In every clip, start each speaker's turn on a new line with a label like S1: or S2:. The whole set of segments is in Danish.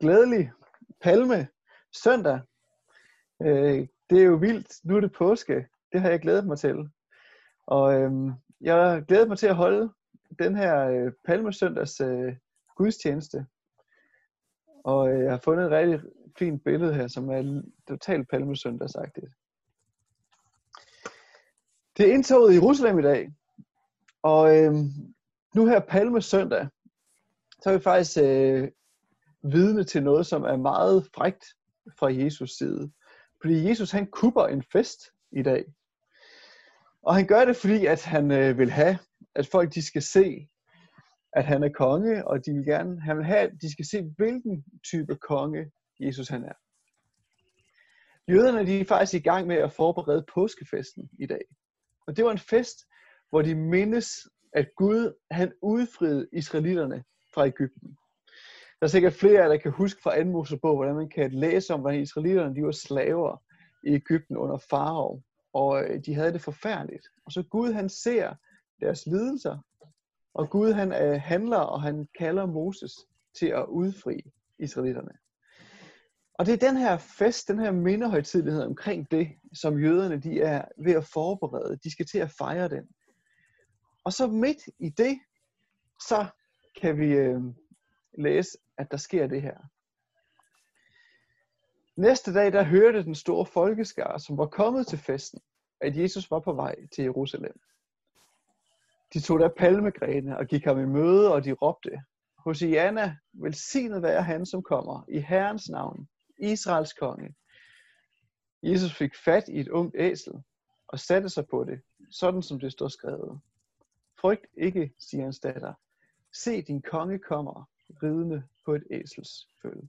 S1: glædelig palme søndag. Øh, det er jo vildt. Nu er det påske. Det har jeg glædet mig til. Og øh, jeg har glædet mig til at holde den her øh, palmesøndags øh, gudstjeneste. Og øh, jeg har fundet et rigtig fint billede her, som er totalt palmesøndagsagtigt. Det er indtoget i Jerusalem i dag. Og øh, nu her palmesøndag, så er vi faktisk øh, vidne til noget, som er meget frægt fra Jesus side. Fordi Jesus han kupper en fest i dag. Og han gør det, fordi at han øh, vil have, at folk de skal se, at han er konge, og de vil gerne, han vil have, at de skal se, hvilken type konge Jesus han er. Jøderne de er faktisk i gang med at forberede påskefesten i dag. Og det var en fest, hvor de mindes, at Gud han udfriede israelitterne fra Ægypten. Der er sikkert flere af jer, der kan huske fra anden Mosebog, hvordan man kan læse om, hvordan israelitterne de var slaver i Ægypten under farao. Og øh, de havde det forfærdeligt. Og så Gud han ser deres lidelser. Og Gud han øh, handler, og han kalder Moses til at udfri israelitterne. Og det er den her fest, den her mindehøjtidlighed omkring det, som jøderne de er ved at forberede. De skal til at fejre den. Og så midt i det, så kan vi øh, læse, at der sker det her. Næste dag, der hørte den store folkeskare, som var kommet til festen, at Jesus var på vej til Jerusalem. De tog der palmegrene og gik ham i møde, og de råbte, Hosianna, velsignet være han, som kommer, i Herrens navn, Israels konge. Jesus fik fat i et ungt æsel og satte sig på det, sådan som det står skrevet. Frygt ikke, siger hans datter. Se, din konge kommer, ridende på et æsels følge.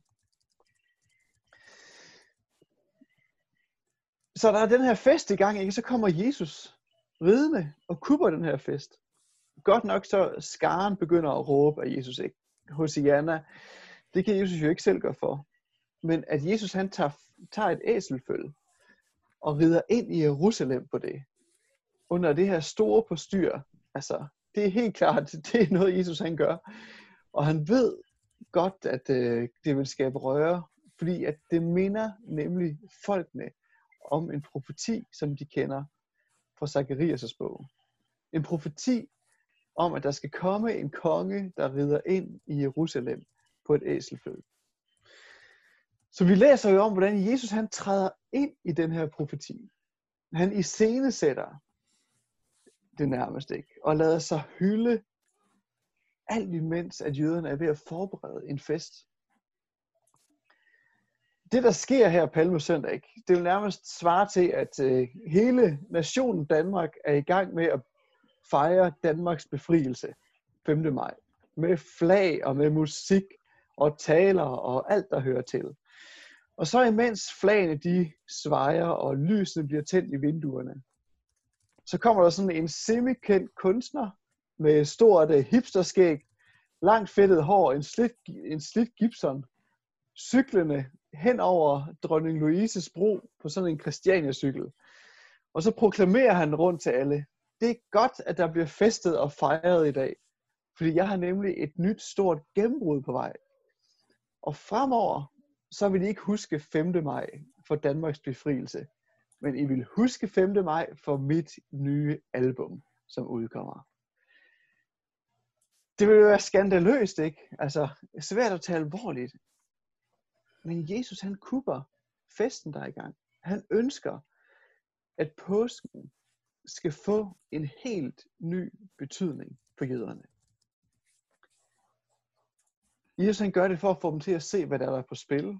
S1: Så der er den her fest i gang, ikke? så kommer Jesus ridende og kupper den her fest. Godt nok så skaren begynder at råbe af Jesus ikke. Hosianna, det kan Jesus jo ikke selv gøre for. Men at Jesus han tager, tager et æselfølge og rider ind i Jerusalem på det, under det her store postyr, altså det er helt klart, det er noget Jesus han gør. Og han ved godt, at øh, det vil skabe røre, fordi at det minder nemlig folkene om en profeti, som de kender fra Zacharias' bog. En profeti om, at der skal komme en konge, der rider ind i Jerusalem på et æselfød. Så vi læser jo om, hvordan Jesus han træder ind i den her profeti. Han iscenesætter det nærmest ikke, og lader sig hylde alt imens, at jøderne er ved at forberede en fest. Det, der sker her på Palmesøndag, ikke? det vil nærmest svare til, at øh, hele nationen Danmark er i gang med at fejre Danmarks befrielse 5. maj. Med flag og med musik og taler og alt, der hører til. Og så imens flagene de svejer og lysene bliver tændt i vinduerne, så kommer der sådan en semikendt kunstner med stort uh, hipsterskæg, langt fedtet hår, en slidt, en slidt Gibson, cyklende hen over dronning Louises bro på sådan en Christiania-cykel. Og så proklamerer han rundt til alle, det er godt, at der bliver festet og fejret i dag, fordi jeg har nemlig et nyt stort gennembrud på vej. Og fremover, så vil I ikke huske 5. maj for Danmarks befrielse, men I vil huske 5. maj for mit nye album, som udkommer. Det ville jo være skandaløst, ikke? Altså, svært at tage alvorligt. Men Jesus, han kupper festen, der er i gang. Han ønsker, at påsken skal få en helt ny betydning for jøderne. Jesus han gør det for at få dem til at se, hvad der er på spil.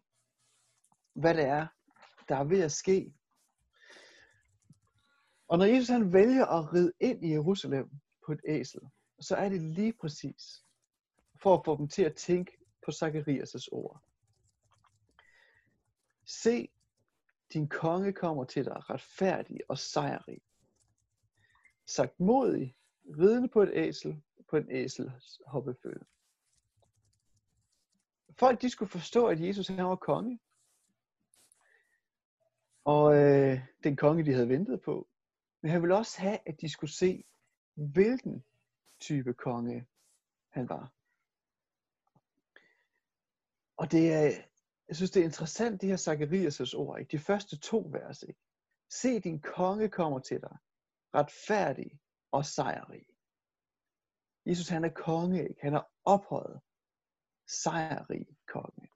S1: Hvad det er, der er ved at ske. Og når Jesus han vælger at ride ind i Jerusalem på et æsel, så er det lige præcis for at få dem til at tænke på Zacharias' ord. Se, din konge kommer til dig retfærdig og sejrig. Sagt modig, ridende på et æsel, på en æsels hoppefølge. Folk de skulle forstå, at Jesus han var konge. Og øh, den konge, de havde ventet på. Men han ville også have, at de skulle se, hvilken type konge han var. Og det er, jeg synes, det er interessant, de her Zacharias' ord, ikke? de første to vers. Ikke? Se, din konge kommer til dig, retfærdig og sejrrig. Jesus han er konge, ikke? han er ophøjet, sejrrig konge.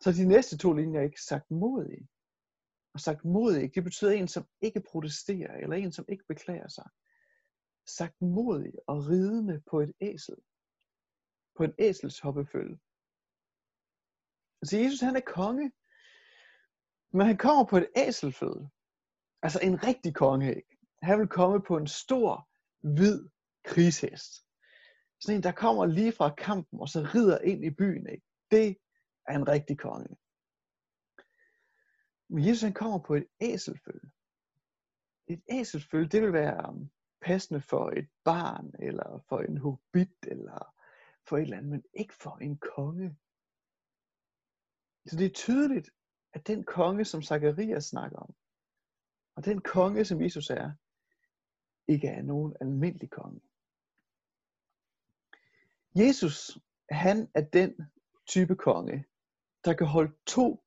S1: Så de næste to linjer er ikke sagt modig. Og sagt modig, det betyder en, som ikke protesterer, eller en, som ikke beklager sig. Sagt modig og ridende på et æsel. På en æsels hoppefølge. Så Jesus han er konge, men han kommer på et æselføde. Altså en rigtig konge, ikke? Han vil komme på en stor, hvid krigshest. Sådan en, der kommer lige fra kampen, og så rider ind i byen, ikke? Det er en rigtig konge. Men Jesus han kommer på et æselfølge. Et æselfølge, det vil være um, passende for et barn, eller for en hobbit, eller for et eller andet, men ikke for en konge. Så det er tydeligt, at den konge, som Zakarias snakker om, og den konge, som Jesus er, ikke er nogen almindelig konge. Jesus, han er den type konge, der kan holde to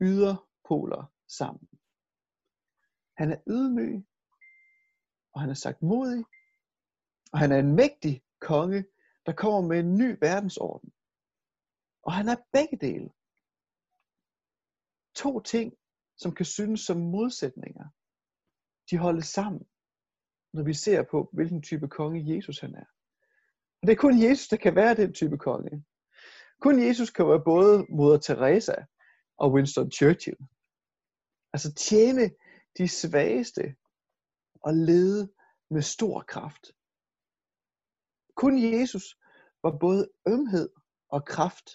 S1: yderpoler sammen. Han er ydmyg, og han er sagt modig, og han er en mægtig konge, der kommer med en ny verdensorden. Og han er begge dele. To ting, som kan synes som modsætninger, de holder sammen, når vi ser på, hvilken type konge Jesus han er. Og det er kun Jesus, der kan være den type konge. Kun Jesus kan være både moder Teresa og Winston Churchill. Altså tjene de svageste og lede med stor kraft. Kun Jesus var både ømhed og kraft,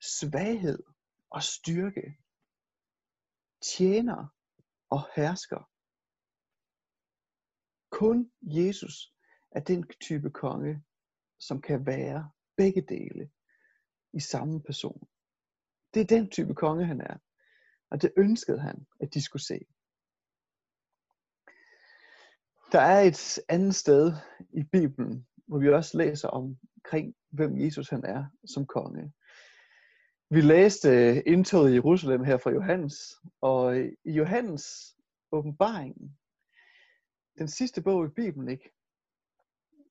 S1: svaghed og styrke, tjener og hersker. Kun Jesus er den type konge, som kan være begge dele i samme person. Det er den type konge, han er. Og det ønskede han, at de skulle se. Der er et andet sted i Bibelen, hvor vi også læser omkring, hvem Jesus han er som konge. Vi læste øh, indtoget i Jerusalem her fra Johannes, og øh, i Johannes åbenbaringen, den sidste bog i Bibelen, ikke?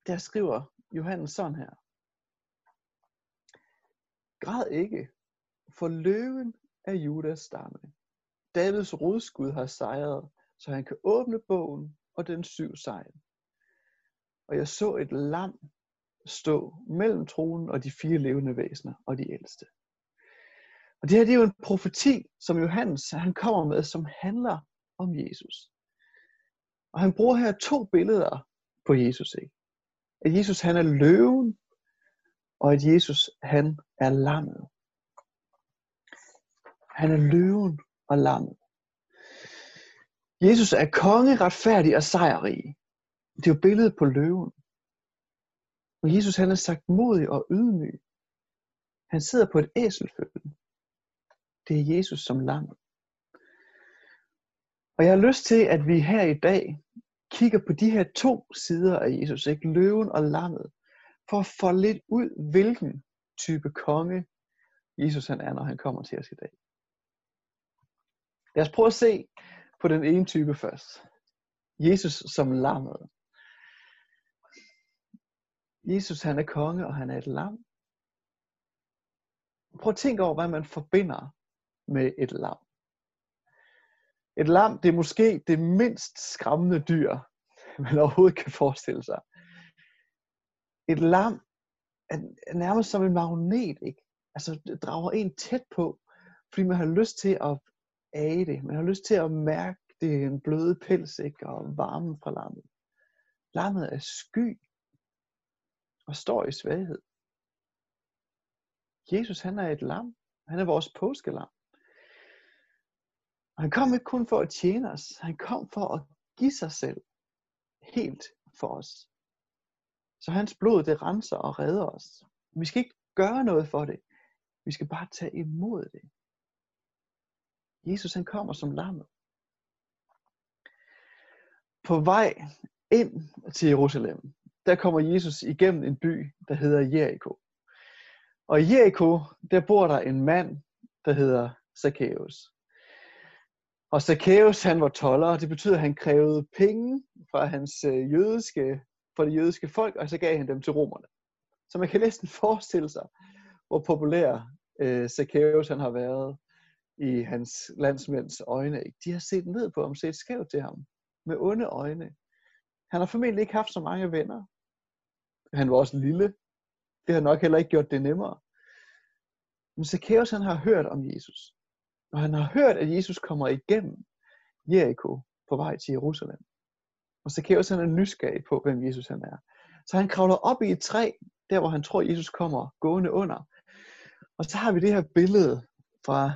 S1: der skriver Johannes sådan her. Græd ikke, for løven af Judas stamme. Davids rodskud har sejret, så han kan åbne bogen og den syv sejl. Og jeg så et lam stå mellem tronen og de fire levende væsener og de ældste. Og det her det er jo en profeti, som Johannes han kommer med, som handler om Jesus. Og han bruger her to billeder på Jesus. Ikke? At Jesus han er løven, og at Jesus han er lammet. Han er løven og lammet. Jesus er konge, retfærdig og sejrrig. Det er jo billedet på løven. Og Jesus han er sagt modig og ydmyg. Han sidder på et æselfølge. Det er Jesus som lam. Og jeg har lyst til, at vi her i dag kigger på de her to sider af Jesus, ikke? løven og lammet, for at få lidt ud, hvilken type konge Jesus han er, når han kommer til os i dag. Lad os prøve at se på den ene type først. Jesus som lammet. Jesus han er konge, og han er et lam. Prøv at tænke over, hvad man forbinder med et lam. Et lam, det er måske det mindst skræmmende dyr, man overhovedet kan forestille sig. Et lam er nærmest som en magnet, ikke? Altså, det drager en tæt på, fordi man har lyst til at age det. Man har lyst til at mærke det en bløde pels, ikke? Og varmen fra lammet. Lammet er sky og står i svaghed. Jesus, han er et lam. Han er vores påskelam. Og han kom ikke kun for at tjene os. Han kom for at give sig selv helt for os. Så hans blod, det renser og redder os. Vi skal ikke gøre noget for det. Vi skal bare tage imod det. Jesus han kommer som lammet. På vej ind til Jerusalem, der kommer Jesus igennem en by, der hedder Jericho. Og i Jericho, der bor der en mand, der hedder Zacchaeus. Og Zacchaeus, han var toller, og det betyder, at han krævede penge fra, hans øh, jødiske, fra det jødiske folk, og så gav han dem til romerne. Så man kan næsten forestille sig, hvor populær øh, Zacchaeus han har været i hans landsmænds øjne. De har set ned på ham, set skævt til ham, med onde øjne. Han har formentlig ikke haft så mange venner. Han var også lille. Det har nok heller ikke gjort det nemmere. Men Zacchaeus han har hørt om Jesus. Og han har hørt, at Jesus kommer igennem Jericho på vej til Jerusalem. Og Zacchaeus han er nysgerrig på, hvem Jesus han er. Så han kravler op i et træ, der hvor han tror, Jesus kommer gående under. Og så har vi det her billede fra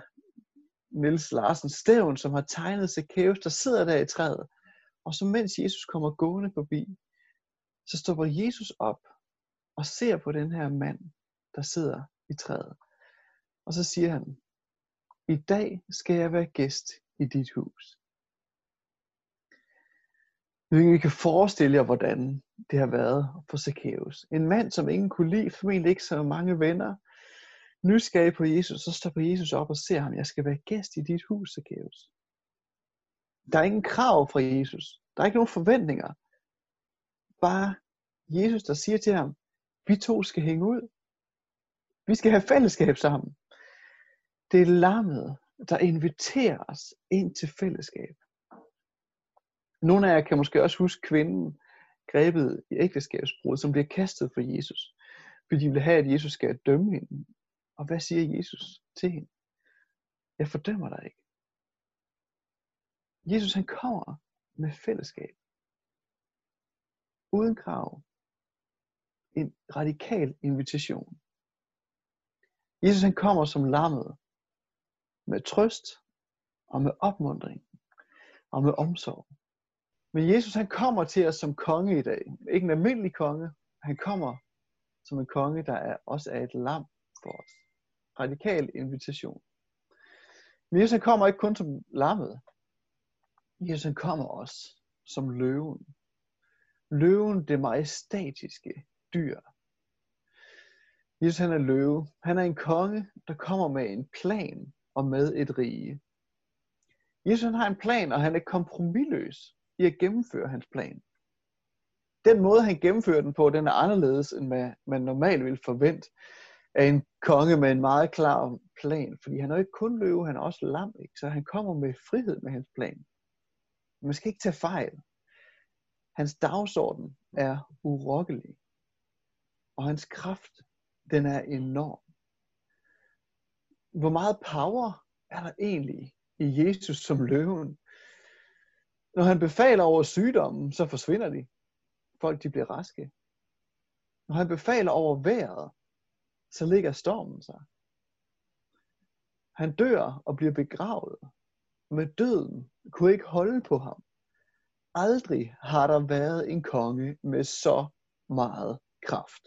S1: Nils Larsen Stævn, som har tegnet Zacchaeus, der sidder der i træet. Og så mens Jesus kommer gående forbi, så stopper Jesus op og ser på den her mand, der sidder i træet. Og så siger han, i dag skal jeg være gæst i dit hus. Vi kan forestille jer, hvordan det har været for Zacchaeus. En mand, som ingen kunne lide, formentlig ikke så mange venner, nysgerrig på Jesus, så står Jesus op og ser ham, jeg skal være gæst i dit hus, Zacchaeus. Der er ingen krav fra Jesus. Der er ikke nogen forventninger. Bare Jesus, der siger til ham, vi to skal hænge ud. Vi skal have fællesskab sammen. Det er lammet, der inviterer os ind til fællesskab. Nogle af jer kan måske også huske kvinden grebet i ægteskabsbrud, som bliver kastet for Jesus. Fordi de vil have, at Jesus skal dømme hende. Og hvad siger Jesus til hende? Jeg fordømmer dig ikke. Jesus han kommer med fællesskab. Uden krav. En radikal invitation. Jesus han kommer som lammet med trøst og med opmundring og med omsorg. Men Jesus han kommer til os som konge i dag. Ikke en almindelig konge. Han kommer som en konge, der er, også er et lam for os. Radikal invitation. Men Jesus han kommer ikke kun som lammet. Jesus han kommer også som løven. Løven, det majestatiske dyr. Jesus han er løve. Han er en konge, der kommer med en plan og med et rige. Jesus han har en plan, og han er kompromilløs i at gennemføre hans plan. Den måde, han gennemfører den på, den er anderledes, end hvad man normalt vil forvente af en konge med en meget klar plan. Fordi han er ikke kun løve, han er også lam, ikke? så han kommer med frihed med hans plan. Man skal ikke tage fejl. Hans dagsorden er urokkelig. Og hans kraft, den er enorm. Hvor meget power er der egentlig i Jesus som løven? Når han befaler over sygdommen, så forsvinder de. Folk de bliver raske. Når han befaler over vejret, så ligger stormen sig. Han dør og bliver begravet. Med døden kunne ikke holde på ham. Aldrig har der været en konge med så meget kraft.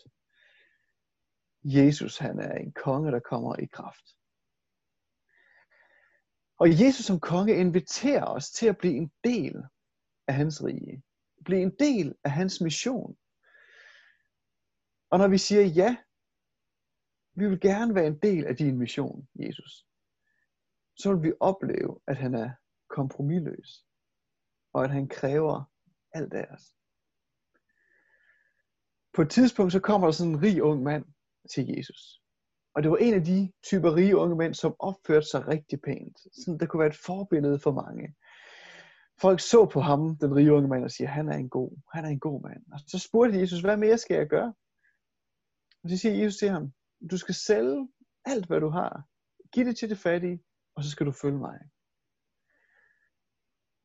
S1: Jesus han er en konge, der kommer i kraft. Og Jesus som konge inviterer os til at blive en del af hans rige. Blive en del af hans mission. Og når vi siger ja, vi vil gerne være en del af din mission, Jesus, så vil vi opleve, at han er kompromilløs, og at han kræver alt af os. På et tidspunkt så kommer der sådan en rig ung mand til Jesus. Og det var en af de typer rige unge mænd, som opførte sig rigtig pænt. Sådan, der kunne være et forbillede for mange. Folk så på ham, den rige unge mand, og siger, han er en god, han er en god mand. Og så spurgte Jesus, hvad mere skal jeg gøre? Og så siger Jesus til ham, du skal sælge alt, hvad du har. Giv det til det fattige, og så skal du følge mig.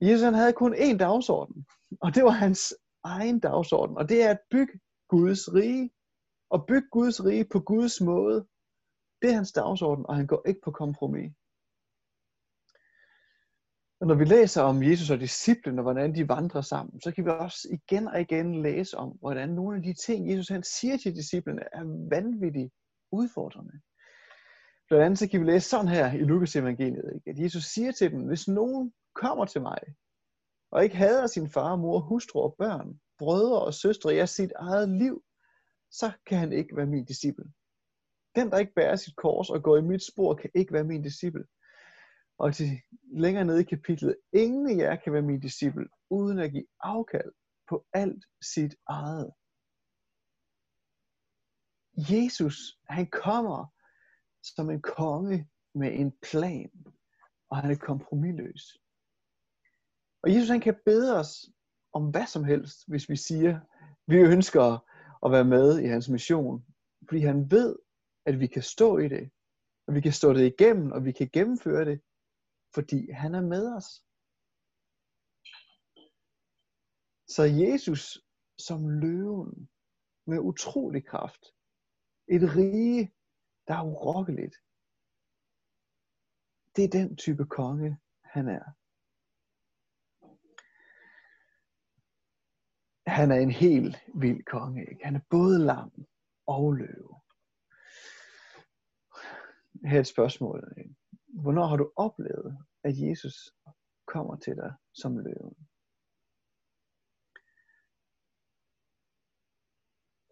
S1: Jesus han havde kun én dagsorden, og det var hans egen dagsorden, og det er at bygge Guds rige, og bygge Guds rige på Guds måde, det er hans dagsorden, og han går ikke på kompromis. Og når vi læser om Jesus og disciplene, og hvordan de vandrer sammen, så kan vi også igen og igen læse om, hvordan nogle af de ting, Jesus han siger til disciplene, er vanvittigt udfordrende. Blandt andet så kan vi læse sådan her i Lukas evangeliet, ikke? at Jesus siger til dem, hvis nogen kommer til mig, og ikke hader sin far, mor, hustru og børn, brødre og søstre, ja, sit eget liv, så kan han ikke være min disciple. Den, der ikke bærer sit kors og går i mit spor, kan ikke være min disciple. Og til længere nede i kapitlet, ingen af jer kan være min disciple, uden at give afkald på alt sit eget. Jesus, han kommer som en konge med en plan, og han er kompromilløs. Og Jesus han kan bede os om hvad som helst, hvis vi siger, vi ønsker at være med i hans mission. Fordi han ved, at vi kan stå i det, og vi kan stå det igennem, og vi kan gennemføre det, fordi han er med os. Så Jesus som løven med utrolig kraft, et rige, der er urokkeligt, det er den type konge, han er. Han er en helt vild konge. Ikke? Han er både lam og løve. Her er et spørgsmål. Ikke? Hvornår har du oplevet, at Jesus kommer til dig som løven?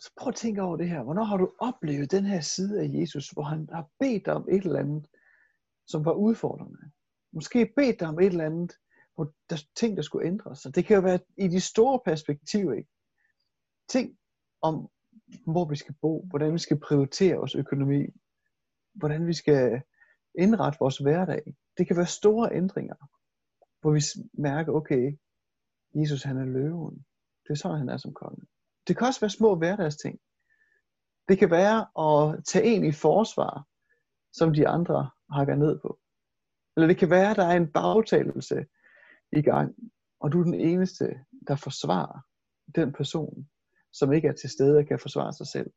S1: Så prøv at tænke over det her. Hvornår har du oplevet den her side af Jesus, hvor han har bedt dig om et eller andet, som var udfordrende? Måske bedt dig om et eller andet, hvor der er ting, der skulle ændres. Så det kan jo være i de store perspektiver, ikke? Ting om, hvor vi skal bo, hvordan vi skal prioritere vores økonomi, hvordan vi skal indrette vores hverdag. Det kan være store ændringer, hvor vi mærker, okay, Jesus han er løven. Det er sådan, han er som konge. Det kan også være små hverdagsting. Det kan være at tage en i forsvar, som de andre hakker ned på. Eller det kan være, at der er en bagtalelse i gang, og du er den eneste, der forsvarer den person, som ikke er til stede og kan forsvare sig selv.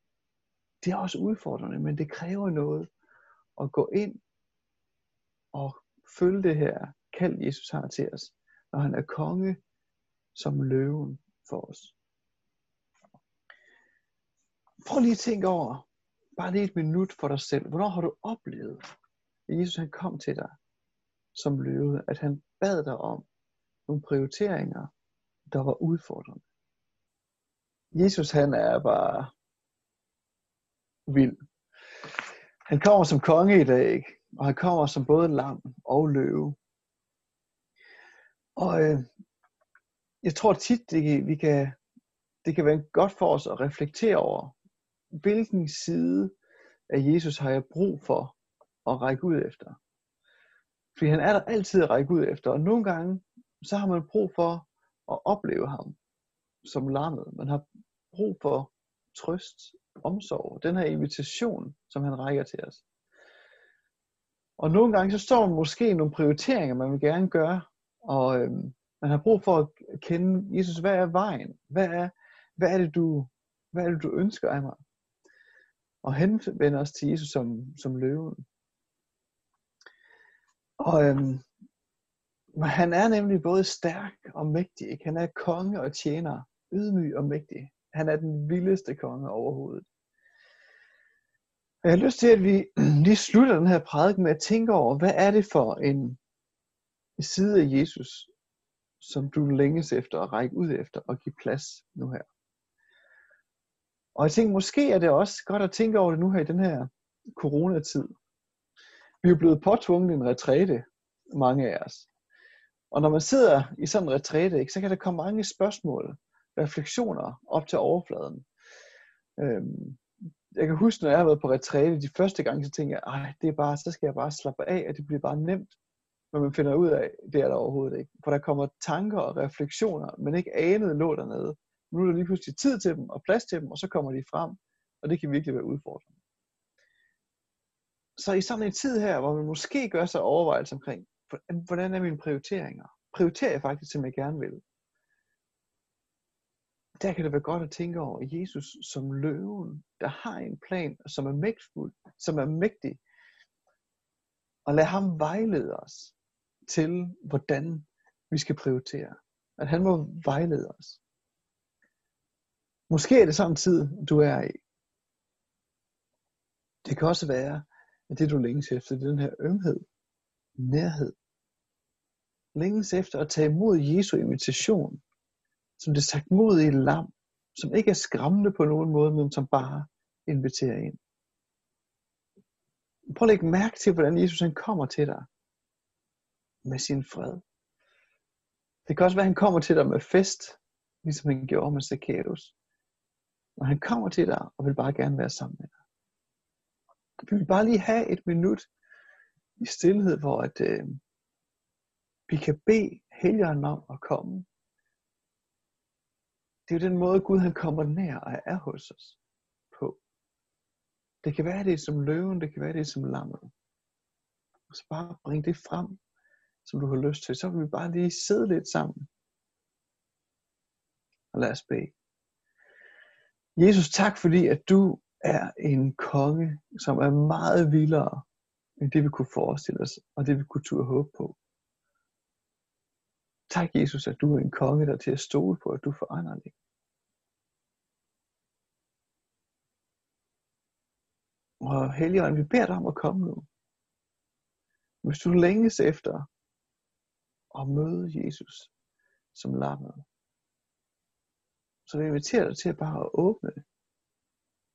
S1: Det er også udfordrende, men det kræver noget at gå ind og følge det her kald, Jesus har til os, når han er konge som løven for os. Prøv lige at tænke over, bare lige et minut for dig selv. Hvornår har du oplevet, at Jesus han kom til dig som løve, at han bad dig om nogle prioriteringer, der var udfordrende. Jesus han er bare vild. Han kommer som konge i dag, ikke? og han kommer som både lam og løve. Og øh, jeg tror tit, det, vi kan, det kan være godt for os at reflektere over, hvilken side af Jesus har jeg brug for at række ud efter. Fordi han er der altid at række ud efter, og nogle gange, så har man brug for at opleve ham som lammet. Man har brug for trøst, omsorg, den her invitation, som han rækker til os. Og nogle gange så står man måske nogle prioriteringer, man vil gerne gøre, og øhm, man har brug for at kende, Jesus, hvad er vejen? Hvad er, hvad er, det, du, hvad er det, du ønsker af mig? Og henvende os til Jesus som, som løven. Og øhm, han er nemlig både stærk og mægtig. Ikke? Han er konge og tjener, ydmyg og mægtig. Han er den vildeste konge overhovedet. Jeg har lyst til, at vi lige slutter den her prædiken med at tænke over, hvad er det for en side af Jesus, som du længes efter at række ud efter og give plads nu her. Og jeg tænker, måske er det også godt at tænke over det nu her i den her coronatid. Vi er blevet påtvunget en retræte, mange af os. Og når man sidder i sådan en retræte, så kan der komme mange spørgsmål, refleksioner op til overfladen. Øhm, jeg kan huske, når jeg har været på retræte de første gange, så tænker jeg, Ej, det er bare, så skal jeg bare slappe af, og det bliver bare nemt. Men man finder ud af, det er der overhovedet ikke. For der kommer tanker og refleksioner, men ikke anede lå dernede. Nu er der lige pludselig tid til dem og plads til dem, og så kommer de frem. Og det kan virkelig være udfordrende. Så i sådan en tid her, hvor man måske gør sig overvejelser omkring, hvordan er mine prioriteringer? Prioriterer jeg faktisk, som jeg gerne vil? Der kan det være godt at tænke over Jesus som løven, der har en plan, som er mægtfuld, som er mægtig. Og lad ham vejlede os til, hvordan vi skal prioritere. At han må vejlede os. Måske er det samme tid, du er i. Det kan også være, at det du længes efter, det er den her ømhed, nærhed. Længes efter at tage imod Jesu invitation, som det sagt mod i lam, som ikke er skræmmende på nogen måde, men som bare inviterer ind. Prøv at lægge mærke til, hvordan Jesus han kommer til dig med sin fred. Det kan også være, at han kommer til dig med fest, ligesom han gjorde med Zacchaeus. Og han kommer til dig og vil bare gerne være sammen med dig. Vi vil bare lige have et minut i stillhed, hvor at, øh, vi kan bede Helligånden om at komme. Det er jo den måde, Gud han kommer nær og er hos os på. Det kan være, det er som løven, det kan være, det er som lammet. Så bare bring det frem, som du har lyst til. Så vil vi bare lige sidde lidt sammen. Og lad os bede. Jesus, tak fordi, at du er en konge, som er meget vildere, end det vi kunne forestille os, og det vi kunne turde håbe på. Tak, Jesus, at du er en konge, der er til at stole på, at du forandrer det. Og Helligånd, vi beder dig om at komme nu. Hvis du længes efter at møde Jesus som lammet, så vil jeg invitere dig til at bare åbne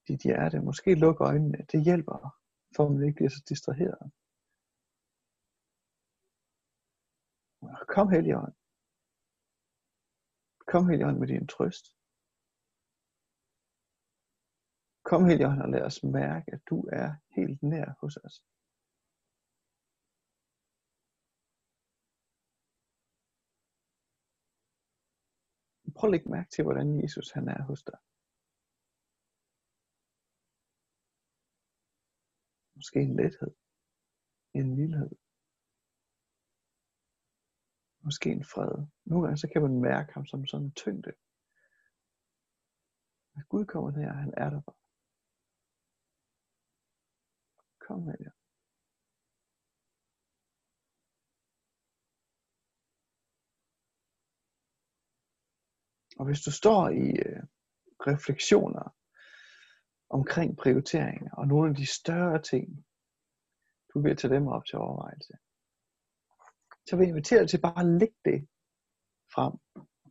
S1: dit hjerte. Måske lukke øjnene. Det hjælper, for at man ikke bliver så distraheret. Kom Helligånd. Kom Helligånd med din trøst. Kom Helligånd og lad os mærke, at du er helt nær hos os. Prøv at lægge mærke til, hvordan Jesus han er hos dig. Måske en lethed. En mildhed, Måske en fred. Nogle gange så kan man mærke ham som sådan en tyngde. At Gud kommer her, han er der bare. Kom med jer. Og hvis du står i øh, refleksioner omkring prioriteringer og nogle af de større ting, du vil tage dem op til overvejelse, så vil jeg invitere dig til bare at lægge det frem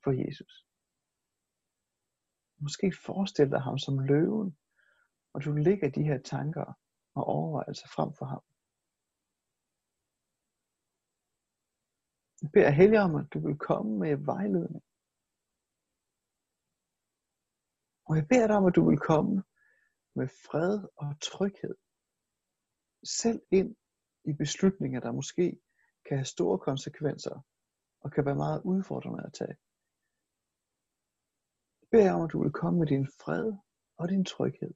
S1: for Jesus. Måske forestil dig ham som løven, og du lægger de her tanker og overvejelser frem for ham. Jeg beder Helligånden, at du vil komme med vejledning. Og jeg beder dig om, at du vil komme med fred og tryghed. Selv ind i beslutninger, der måske kan have store konsekvenser og kan være meget udfordrende at tage. Jeg beder om, at du vil komme med din fred og din tryghed.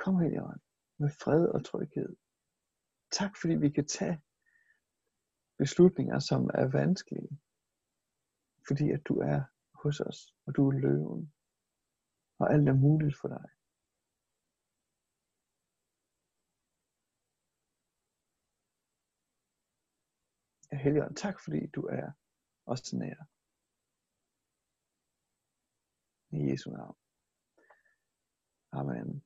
S1: Kom, Helligånd, med fred og tryghed. Tak, fordi vi kan tage beslutninger, som er vanskelige. Fordi at du er hos os, og du er løven, og alt er muligt for dig. Helligånd, tak fordi du er os nær. I Jesu navn. Amen.